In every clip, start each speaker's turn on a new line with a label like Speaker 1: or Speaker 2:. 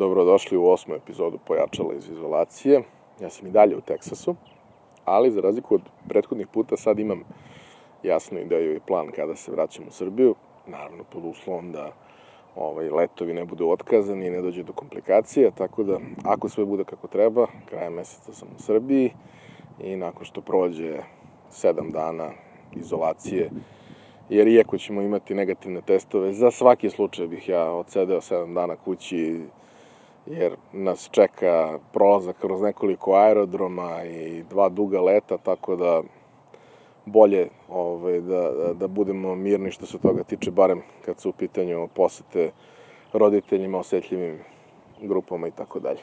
Speaker 1: Dobrodošli u osmu epizodu Pojačala iz izolacije. Ja sam i dalje u Teksasu, ali za razliku od prethodnih puta sad imam jasnu ideju i plan kada se vraćam u Srbiju. Naravno, pod uslovom da ovaj, letovi ne budu otkazani i ne dođe do komplikacija, tako da ako sve bude kako treba, krajem meseca sam u Srbiji i nakon što prođe sedam dana izolacije, jer iako ćemo imati negativne testove, za svaki slučaj bih ja odsedeo sedam dana kući, jer nas čeka prolazak kroz nekoliko aerodroma i dva duga leta, tako da bolje ovaj, da, da, budemo mirni što se toga tiče, barem kad su u pitanju posete roditeljima, osetljivim grupama i tako dalje.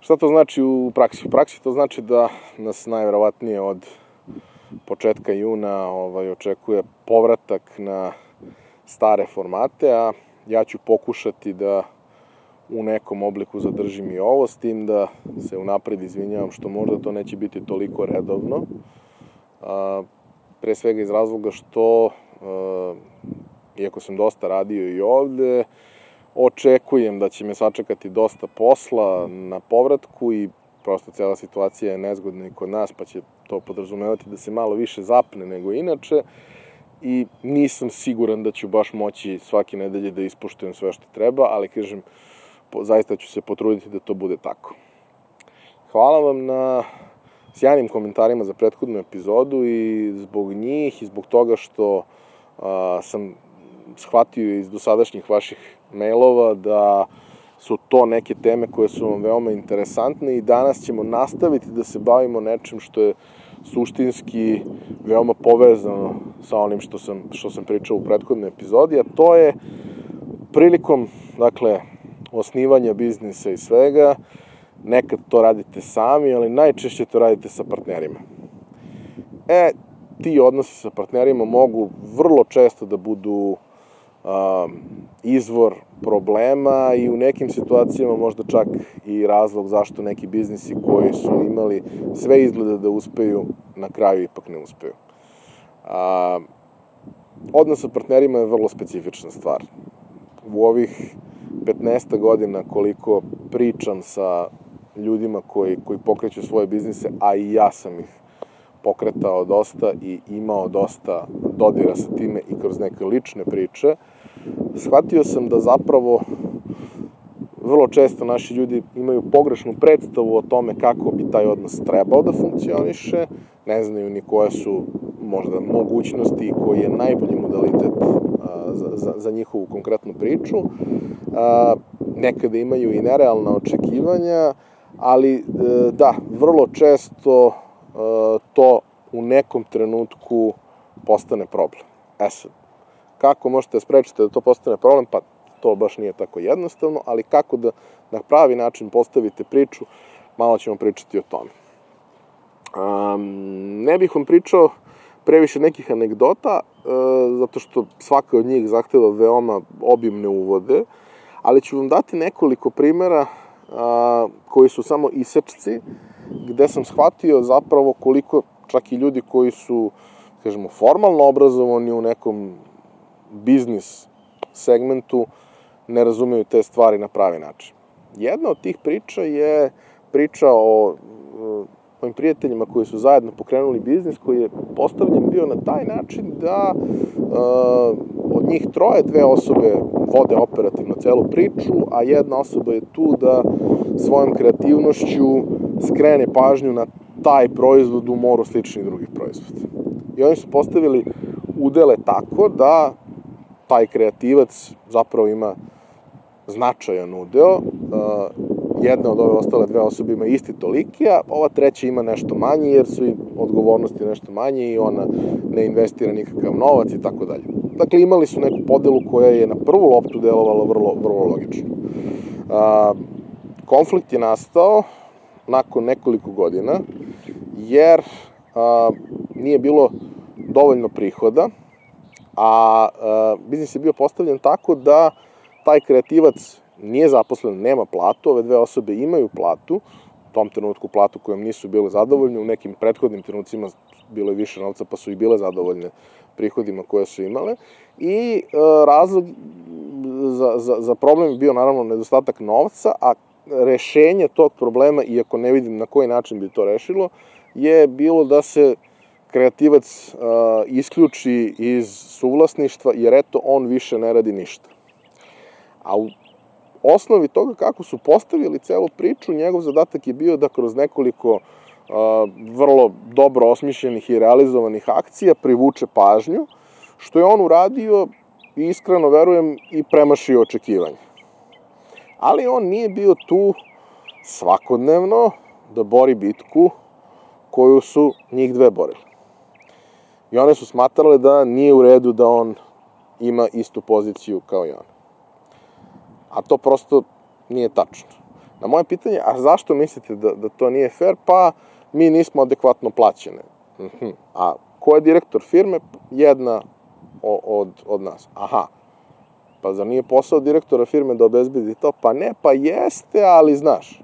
Speaker 1: Šta to znači u praksi? U praksi to znači da nas najverovatnije od početka juna ovaj, očekuje povratak na stare formate, a ja ću pokušati da u nekom obliku zadržim i ovo, s tim da se unapred izvinjavam što možda to neće biti toliko redovno, a, pre svega iz razloga što, a, iako sam dosta radio i ovde, očekujem da će me sačekati dosta posla na povratku i prosto cela situacija je nezgodna i kod nas, pa će to podrazumevati da se malo više zapne nego inače. I nisam siguran da ću baš moći svake nedelje da ispoštujem sve što treba, ali kažem, zaista ću se potruditi da to bude tako. Hvala vam na sjajnim komentarima za prethodnu epizodu i zbog njih i zbog toga što a, sam shvatio iz dosadašnjih vaših mailova da su to neke teme koje su vam veoma interesantne i danas ćemo nastaviti da se bavimo nečim što je suštinski veoma povezano sa onim što sam, što sam pričao u prethodnoj epizodi, a to je prilikom, dakle, osnivanja biznisa i svega, nekad to radite sami, ali najčešće to radite sa partnerima. E, ti odnosi sa partnerima mogu vrlo često da budu um, izvor problema i u nekim situacijama možda čak i razlog zašto neki biznisi koji su imali sve izgleda da uspeju, na kraju ipak ne uspeju. A, odnos sa partnerima je vrlo specifična stvar. U ovih 15 godina koliko pričam sa ljudima koji, koji pokreću svoje biznise, a i ja sam ih pokretao dosta i imao dosta dodira sa time i kroz neke lične priče, shvatio sam da zapravo vrlo često naši ljudi imaju pogrešnu predstavu o tome kako bi taj odnos trebao da funkcioniše, ne znaju ni koje su možda mogućnosti i koji je najbolji modalitet a, za, za, za njihovu konkretnu priču. Nekada imaju i nerealna očekivanja, ali e, da, vrlo često e, to u nekom trenutku postane problem. E sad, kako možete da sprečite da to postane problem? Pa to baš nije tako jednostavno, ali kako da na pravi način postavite priču, malo ćemo pričati o tome. Um, ne bih vam pričao previše nekih anegdota, uh, zato što svaka od njih zahteva veoma obimne uvode, ali ću vam dati nekoliko primera uh, koji su samo isečci, gde sam shvatio zapravo koliko čak i ljudi koji su, kažemo, formalno obrazovani u nekom biznis segmentu, ne razumeju te stvari na pravi način. Jedna od tih priča je priča o mojim prijateljima koji su zajedno pokrenuli biznis koji je postavljen bio na taj način da uh, od njih troje, dve osobe vode operativno celu priču, a jedna osoba je tu da svojom kreativnošću skrene pažnju na taj proizvod u moru sličnih drugih proizvoda. I oni su postavili udele tako da taj kreativac zapravo ima značajan udeo. Uh, jedna od ove ostale dve osobe ima isti toliki, a ova treća ima nešto manje, jer su i odgovornosti nešto manje i ona ne investira nikakav novac i tako dalje. Dakle, imali su neku podelu koja je na prvu loptu delovala vrlo, vrlo logično. A, konflikt je nastao nakon nekoliko godina, jer a, nije bilo dovoljno prihoda, a, a biznis je bio postavljen tako da taj kreativac nije zaposlen, nema platu, ove dve osobe imaju platu, u tom trenutku platu kojom nisu bile zadovoljne, u nekim prethodnim trenucima bilo je više novca pa su i bile zadovoljne prihodima koje su imale i e, razlog za, za, za problem bio naravno nedostatak novca, a rešenje tog problema, iako ne vidim na koji način bi to rešilo, je bilo da se kreativac uh, isključi iz suvlasništva, jer eto, on više ne radi ništa. A u osnovi toga kako su postavili celu priču, njegov zadatak je bio da kroz nekoliko vrlo dobro osmišljenih i realizovanih akcija privuče pažnju, što je on uradio i iskreno verujem i premašio očekivanje. Ali on nije bio tu svakodnevno da bori bitku koju su njih dve borili. I one su smatrale da nije u redu da on ima istu poziciju kao i on. A to prosto nije tačno. Na moje pitanje, a zašto mislite da, da to nije fair? Pa, mi nismo adekvatno plaćene. Mhm. A ko je direktor firme? Jedna od, od nas. Aha. Pa zar nije posao direktora firme da obezbedi to? Pa ne, pa jeste, ali znaš.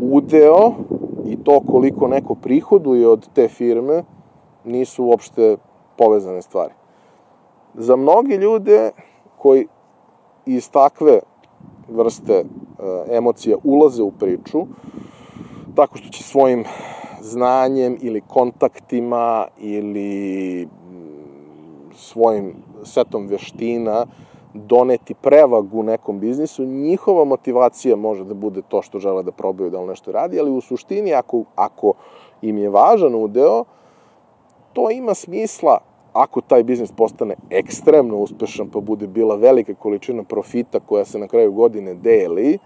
Speaker 1: Udeo i to koliko neko prihoduje od te firme nisu uopšte povezane stvari. Za mnogi ljude koji iz takve vrste e, emocija ulaze u priču, tako što će svojim znanjem ili kontaktima ili mm, svojim setom veština doneti prevagu nekom biznisu, njihova motivacija može da bude to što žele da probaju da li nešto radi, ali u suštini ako, ako im je važan udeo, to ima smisla ako taj biznis postane ekstremno uspešan pa bude bila velika količina profita koja se na kraju godine deli,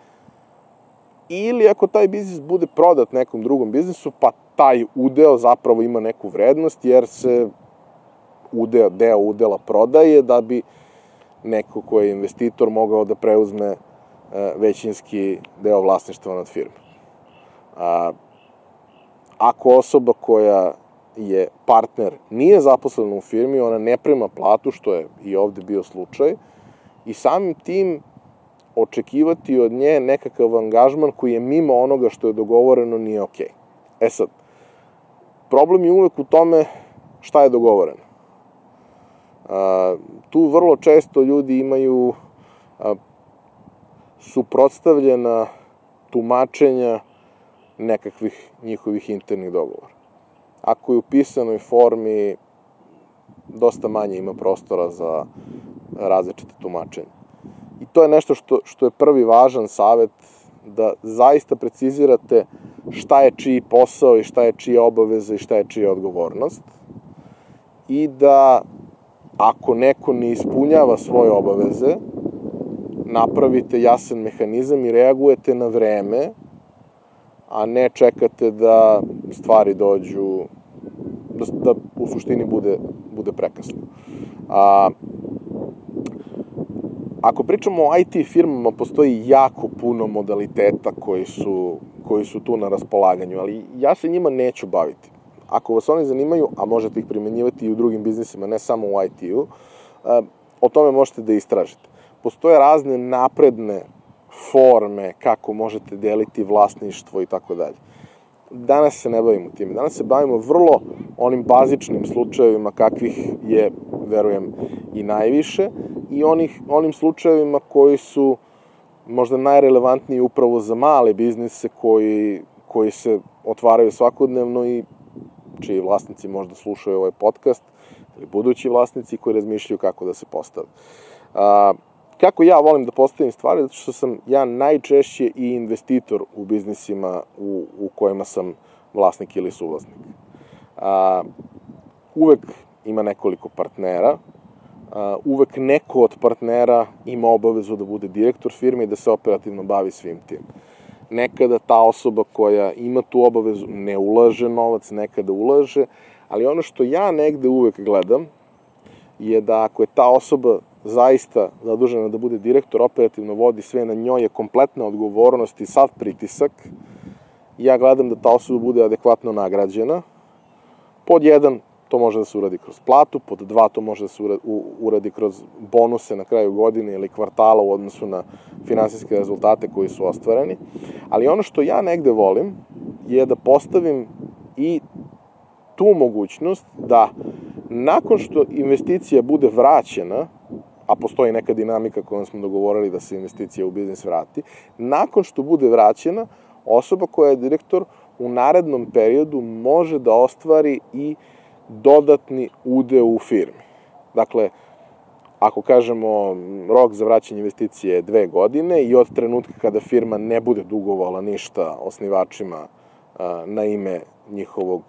Speaker 1: ili ako taj biznis bude prodat nekom drugom biznisu, pa taj udeo zapravo ima neku vrednost, jer se udeo, deo udela prodaje da bi neko ko je investitor mogao da preuzme e, većinski deo vlasništva nad firmom. A, ako osoba koja je partner nije zaposlena u firmi, ona ne prima platu, što je i ovde bio slučaj, i samim tim očekivati od nje nekakav angažman koji je mimo onoga što je dogovoreno nije okej. Okay. E sad, problem je uvek u tome šta je dogovoreno. A, tu vrlo često ljudi imaju a, suprotstavljena tumačenja nekakvih njihovih internih dogovora. Ako je u pisanoj formi, dosta manje ima prostora za različite tumačenja. I to je nešto što, što je prvi važan savet, da zaista precizirate šta je čiji posao i šta je čija obaveza i šta je čija odgovornost. I da ako neko ne ispunjava svoje obaveze, napravite jasan mehanizam i reagujete na vreme, a ne čekate da stvari dođu, da, da u suštini bude, bude prekasno. A, ako pričamo o IT firmama, postoji jako puno modaliteta koji su, koji su tu na raspolaganju, ali ja se njima neću baviti. Ako vas oni zanimaju, a možete ih primenjivati i u drugim biznisima, ne samo u IT-u, eh, o tome možete da istražite. Postoje razne napredne forme kako možete deliti vlasništvo i tako dalje. Danas se ne bavimo tim. Danas se bavimo vrlo onim bazičnim slučajevima kakvih je, verujem, i najviše i onih, onim slučajevima koji su možda najrelevantniji upravo za male biznise koji, koji se otvaraju svakodnevno i čiji vlasnici možda slušaju ovaj podcast ili budući vlasnici koji razmišljaju kako da se postave. A, kako ja volim da postavim stvari, zato što sam ja najčešće i investitor u biznisima u, u kojima sam vlasnik ili suvlasnik. A, uvek ima nekoliko partnera, a, uvek neko od partnera ima obavezu da bude direktor firme i da se operativno bavi svim tim. Nekada ta osoba koja ima tu obavezu ne ulaže novac, nekada ulaže, ali ono što ja negde uvek gledam je da ako je ta osoba zaista zadužena da bude direktor, operativno vodi sve na njoj je kompletna odgovornost i sav pritisak, ja gledam da ta osoba bude adekvatno nagrađena. Pod jedan, to može da se uradi kroz platu, pod dva, to može da se uradi kroz bonuse na kraju godine ili kvartala u odnosu na finansijske rezultate koji su ostvareni. Ali ono što ja negde volim je da postavim i tu mogućnost da nakon što investicija bude vraćena, a postoji neka dinamika kojom smo dogovorili da se investicija u biznis vrati, nakon što bude vraćena, osoba koja je direktor u narednom periodu može da ostvari i dodatni udeo u firmi. Dakle, ako kažemo rok za vraćanje investicije je dve godine i od trenutka kada firma ne bude dugovala ništa osnivačima na ime njihovog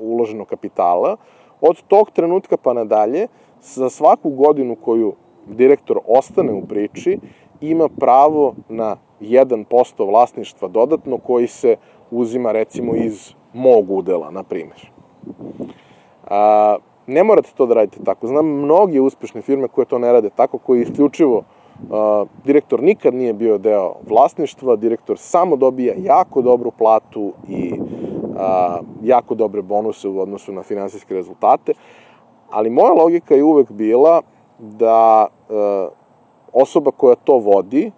Speaker 1: uloženog kapitala, od tog trenutka pa nadalje, za svaku godinu koju direktor ostane u priči, ima pravo na 1% vlasništva dodatno koji se uzima recimo iz mog udela, na primjer. A, ne morate to da radite tako. Znam mnoge uspešne firme koje to ne rade tako, koji isključivo Uh, direktor nikad nije bio deo vlasništva, direktor samo dobija jako dobru platu i uh, jako dobre bonuse u odnosu na finansijske rezultate, ali moja logika je uvek bila da uh, osoba koja to vodi,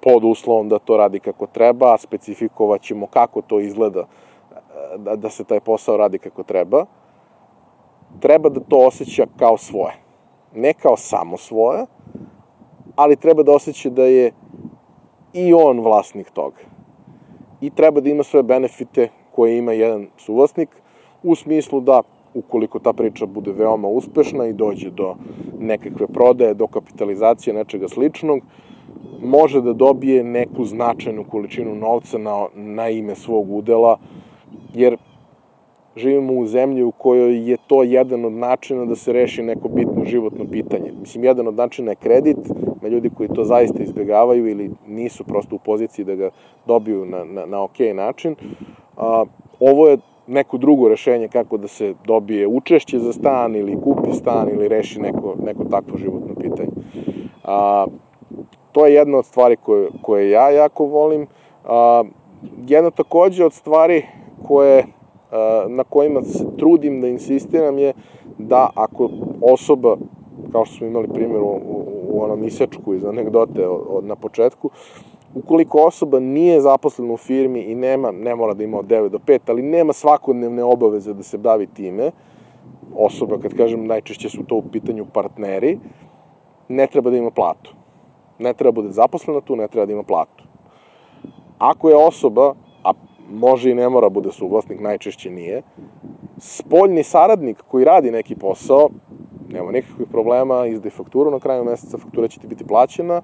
Speaker 1: pod uslovom da to radi kako treba, specifikovat ćemo kako to izgleda da, da se taj posao radi kako treba, treba da to osjeća kao svoje. Ne kao samo svoje, ali treba da osjeća da je i on vlasnik toga. I treba da ima sve benefite koje ima jedan suvlasnik, u smislu da ukoliko ta priča bude veoma uspešna i dođe do nekakve prodaje, do kapitalizacije, nečega sličnog, može da dobije neku značajnu količinu novca na, na ime svog udela, jer živimo u zemlji u kojoj je to jedan od načina da se reši neko bitno životno pitanje. Mislim, jedan od načina je kredit, na ljudi koji to zaista izbegavaju ili nisu prosto u poziciji da ga dobiju na, na, na ok način. A, ovo je neko drugo rešenje kako da se dobije učešće za stan ili kupi stan ili reši neko, neko takvo životno pitanje. A, to je jedna od stvari koje, koje ja jako volim. A, jedna takođe od stvari koje na kojima se trudim da insistiram je da ako osoba, kao što smo imali primjer u, u, u onom isečku iz anegdote od, na početku, ukoliko osoba nije zaposlena u firmi i nema, ne mora da ima od 9 do 5, ali nema svakodnevne obaveze da se bavi time, osoba, kad kažem, najčešće su to u pitanju partneri, ne treba da ima platu. Ne treba da bude zaposlena tu, ne treba da ima platu. Ako je osoba može i ne mora bude suvlasnik, najčešće nije. Spoljni saradnik koji radi neki posao, nema nikakvih problema, izde fakturu na kraju meseca, faktura će ti biti plaćena,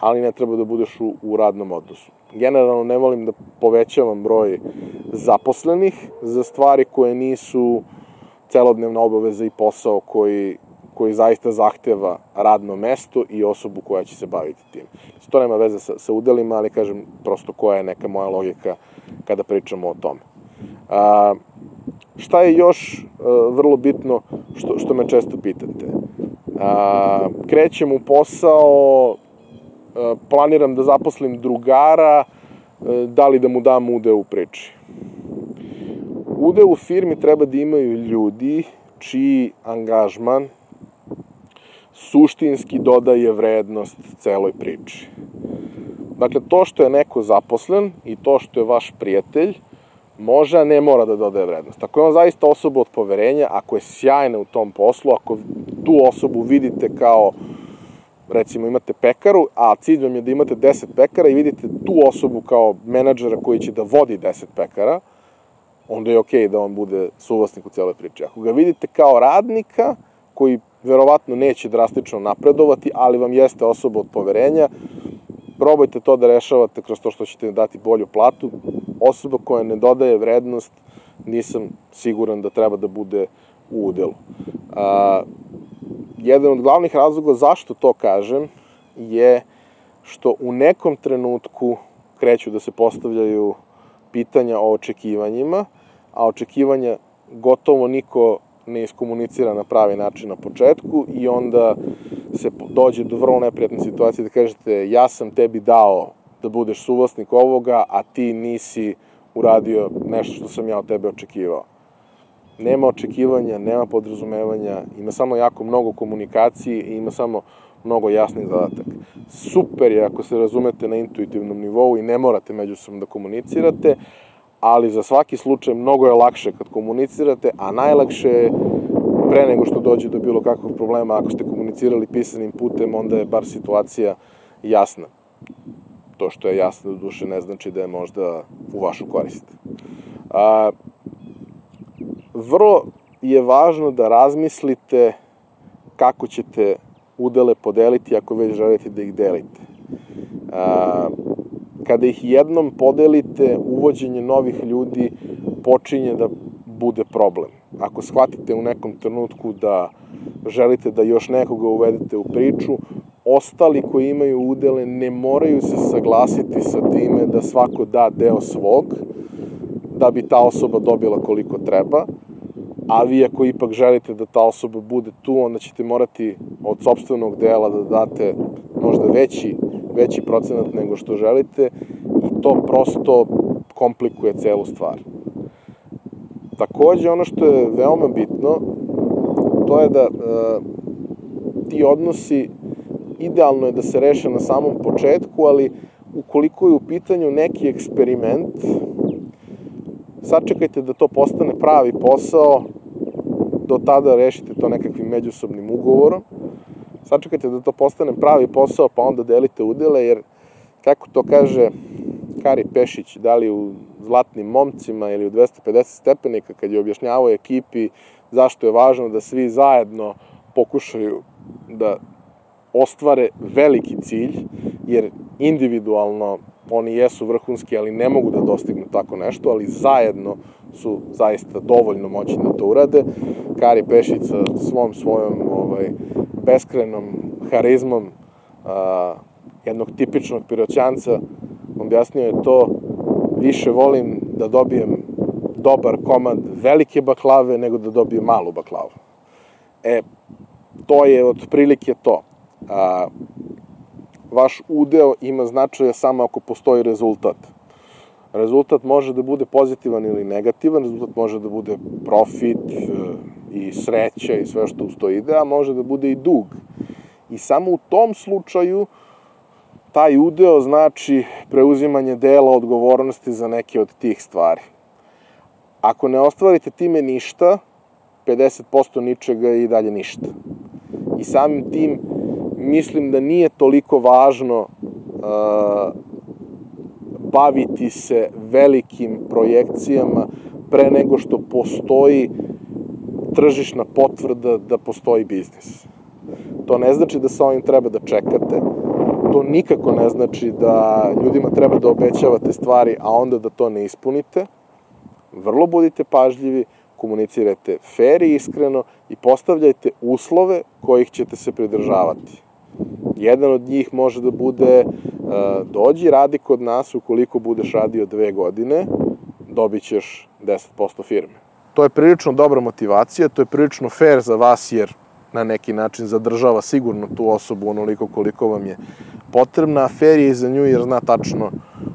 Speaker 1: ali ne treba da budeš u, u radnom odnosu. Generalno ne volim da povećavam broj zaposlenih za stvari koje nisu celodnevna obaveza i posao koji, koji zaista zahteva radno mesto i osobu koja će se baviti tim. To nema veze sa, sa udelima, ali kažem prosto koja je neka moja logika kada pričamo o tome. A, šta je još a, vrlo bitno što, što me često pitate? A, krećem u posao, planiram da zaposlim drugara, a, da li da mu dam ude u priči. Ude u firmi treba da imaju ljudi čiji angažman suštinski dodaje vrednost celoj priči. Dakle, to što je neko zaposlen i to što je vaš prijatelj, može, a ne mora da dodaje vrednost. Ako je on zaista osoba od poverenja, ako je sjajna u tom poslu, ako tu osobu vidite kao, recimo imate pekaru, a cilj vam je da imate 10 pekara i vidite tu osobu kao menadžera koji će da vodi 10 pekara, onda je okej okay da on bude suvlasnik u cijeloj priči. Ako ga vidite kao radnika, koji verovatno neće drastično napredovati, ali vam jeste osoba od poverenja, probajte to da rešavate kroz to što ćete dati bolju platu. Osoba koja ne dodaje vrednost, nisam siguran da treba da bude u udelu. A, jedan od glavnih razloga zašto to kažem je što u nekom trenutku kreću da se postavljaju pitanja o očekivanjima, a očekivanja gotovo niko ne iskomunicira na pravi način na početku i onda se dođe do vrlo neprijatne situacije da kažete ja sam tebi dao da budeš suvlasnik ovoga, a ti nisi uradio nešto što sam ja od tebe očekivao. Nema očekivanja, nema podrazumevanja, ima samo jako mnogo komunikacije i ima samo mnogo jasnih zadataka. Super je ako se razumete na intuitivnom nivou i ne morate međusobno da komunicirate, ali za svaki slučaj mnogo je lakše kad komunicirate, a najlakše je pre nego što dođe do bilo kakvog problema, ako ste komunicirali pisanim putem, onda je bar situacija jasna. To što je jasno do duše ne znači da je možda u vašu korist. A, vrlo je važno da razmislite kako ćete udele podeliti ako već želite da ih delite. A, kada ih jednom podelite, uvođenje novih ljudi počinje da bude problem. Ako shvatite u nekom trenutku da želite da još nekoga uvedete u priču, ostali koji imaju udele ne moraju se saglasiti sa time da svako da deo svog, da bi ta osoba dobila koliko treba, a vi ako ipak želite da ta osoba bude tu, onda ćete morati od sobstvenog dela da date možda veći, veći procenat nego što želite i to prosto komplikuje celu stvar. Takođe, ono što je veoma bitno, to je da e, ti odnosi idealno je da se reše na samom početku, ali ukoliko je u pitanju neki eksperiment, sačekajte da to postane pravi posao, do tada rešite to nekakvim međusobnim ugovorom, sačekajte da to postane pravi posao, pa onda delite udele, jer, kako to kaže Kari Pešić, da li u Zlatnim momcima ili u 250 stepenika, kad je objašnjavao ekipi zašto je važno da svi zajedno pokušaju da ostvare veliki cilj, jer individualno oni jesu vrhunski, ali ne mogu da dostignu tako nešto, ali zajedno su zaista dovoljno moćni da to urade. Kari Pešić sa svom svojom ovaj, beskrenom harizmom a, jednog tipičnog piroćanca objasnio je to više volim da dobijem dobar komad velike baklave nego da dobijem malu baklavu. E, to je otprilike to. A, vaš udeo ima značaja samo ako postoji rezultat. Rezultat može da bude pozitivan ili negativan, rezultat može da bude profit e, i sreća i sve što uz to ide, a može da bude i dug. I samo u tom slučaju taj udeo znači preuzimanje dela odgovornosti za neke od tih stvari. Ako ne ostvarite time ništa, 50% ničega i dalje ništa. I samim tim mislim da nije toliko važno uh, baviti se velikim projekcijama pre nego što postoji tržišna potvrda da postoji biznis. To ne znači da sa ovim treba da čekate, to nikako ne znači da ljudima treba da obećavate stvari, a onda da to ne ispunite. Vrlo budite pažljivi, komunicirajte fair i iskreno i postavljajte uslove kojih ćete se pridržavati. Jedan od njih može da bude uh, dođi, radi kod nas, ukoliko budeš radio dve godine, dobit ćeš 10% firme. To je prilično dobra motivacija, to je prilično fair za vas jer na neki način zadržava sigurno tu osobu onoliko koliko vam je potrebna, a fair je za nju jer zna tačno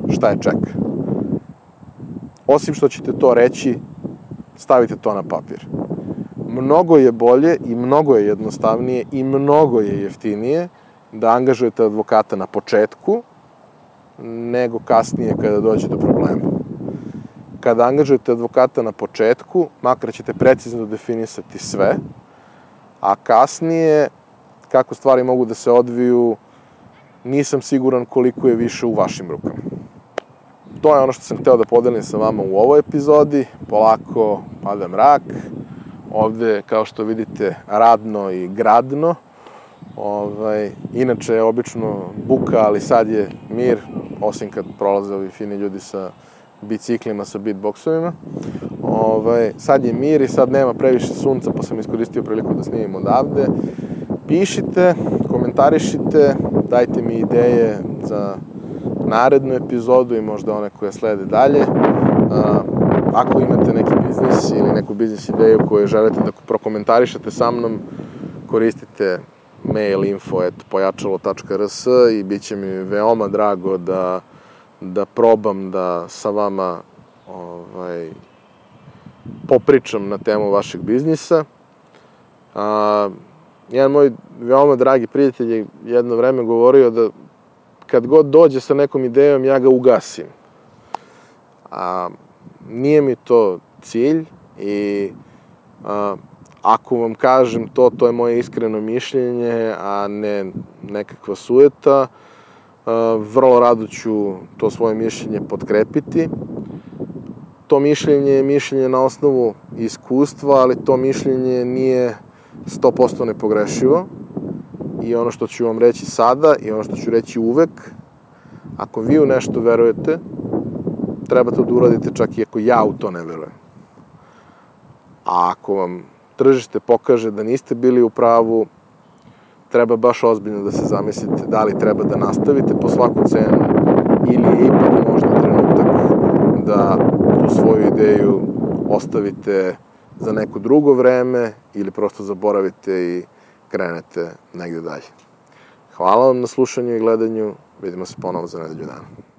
Speaker 1: šta je čeka. Osim što ćete to reći, stavite to na papir. Mnogo je bolje i mnogo je jednostavnije i mnogo je jeftinije da angažujete advokata na početku nego kasnije kada dođe do problema. Kada angažujete advokata na početku, makar ćete precizno definisati sve, a kasnije kako stvari mogu da se odviju nisam siguran koliko je više u vašim rukama. To je ono što sam hteo da podelim sa vama u ovoj epizodi. Polako pada mrak. Ovde, kao što vidite, radno i gradno. Ovaj, inače je obično buka, ali sad je mir, osim kad prolaze ovi fini ljudi sa biciklima, sa beatboxovima. Ovaj, sad je mir i sad nema previše sunca, pa sam iskoristio priliku da snimim odavde. Pišite, komentarišite, dajte mi ideje za narednu epizodu i možda one koje slede dalje. Ako imate neki biznis ili neku biznis ideju koju želite da prokomentarišete sa mnom, koristite mail info.pojačalo.rs i bit će mi veoma drago da, da probam da sa vama ovaj, popričam na temu vašeg biznisa. A, jedan moj veoma dragi prijatelj je jedno vreme govorio da kad god dođe sa nekom idejom, ja ga ugasim. A, nije mi to cilj i a, ako vam kažem to, to je moje iskreno mišljenje, a ne nekakva sujeta. Vrlo rado ću to svoje mišljenje podkrepiti. To mišljenje je mišljenje na osnovu iskustva, ali to mišljenje nije 100% nepogrešivo. I ono što ću vam reći sada i ono što ću reći uvek, ako vi u nešto verujete, treba to da uradite čak i ako ja u to ne verujem. A ako vam tržište pokaže da niste bili u pravu, treba baš ozbiljno da se zamislite da li treba da nastavite po svaku cenu ili je ipak možda trenutak da tu svoju ideju ostavite za neko drugo vreme ili prosto zaboravite i krenete negde dalje. Hvala vam na slušanju i gledanju. Vidimo se ponovo za nedelju dana.